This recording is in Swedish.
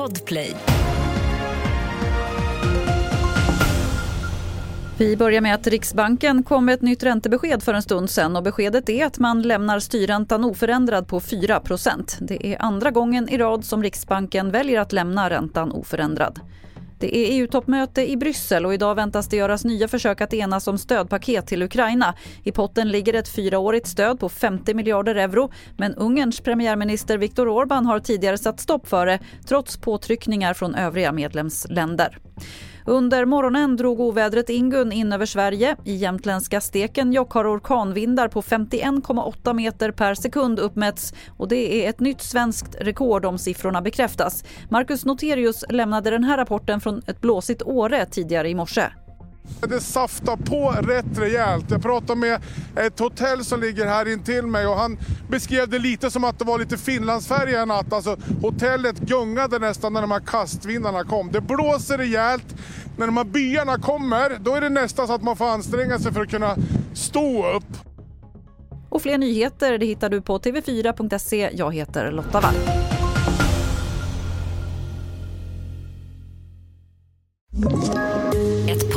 Podplay. Vi börjar med att Riksbanken kom med ett nytt räntebesked för en stund sedan och beskedet är att man lämnar styrräntan oförändrad på 4% Det är andra gången i rad som Riksbanken väljer att lämna räntan oförändrad. Det är EU-toppmöte i Bryssel och idag väntas det göras nya försök att enas om stödpaket till Ukraina. I potten ligger ett fyraårigt stöd på 50 miljarder euro men Ungerns premiärminister Viktor Orbán har tidigare satt stopp för det trots påtryckningar från övriga medlemsländer. Under morgonen drog ovädret Ingun in över Sverige. I jämtländska Stekenjokk har orkanvindar på 51,8 meter per sekund uppmätts och det är ett nytt svenskt rekord om siffrorna bekräftas. Marcus Noterius lämnade den här rapporten från ett blåsigt Åre tidigare i morse. Det saftar på rätt rejält. Jag pratade med ett hotell som ligger här intill mig och han beskrev det lite som att det var lite Finlandsfärja en natt. Alltså, hotellet gungade nästan när de här kastvindarna kom. Det blåser rejält. När de här byarna kommer, då är det nästan så att man får anstränga sig för att kunna stå upp. Och fler nyheter det hittar du på tv4.se. Jag heter Lotta Wall. Ett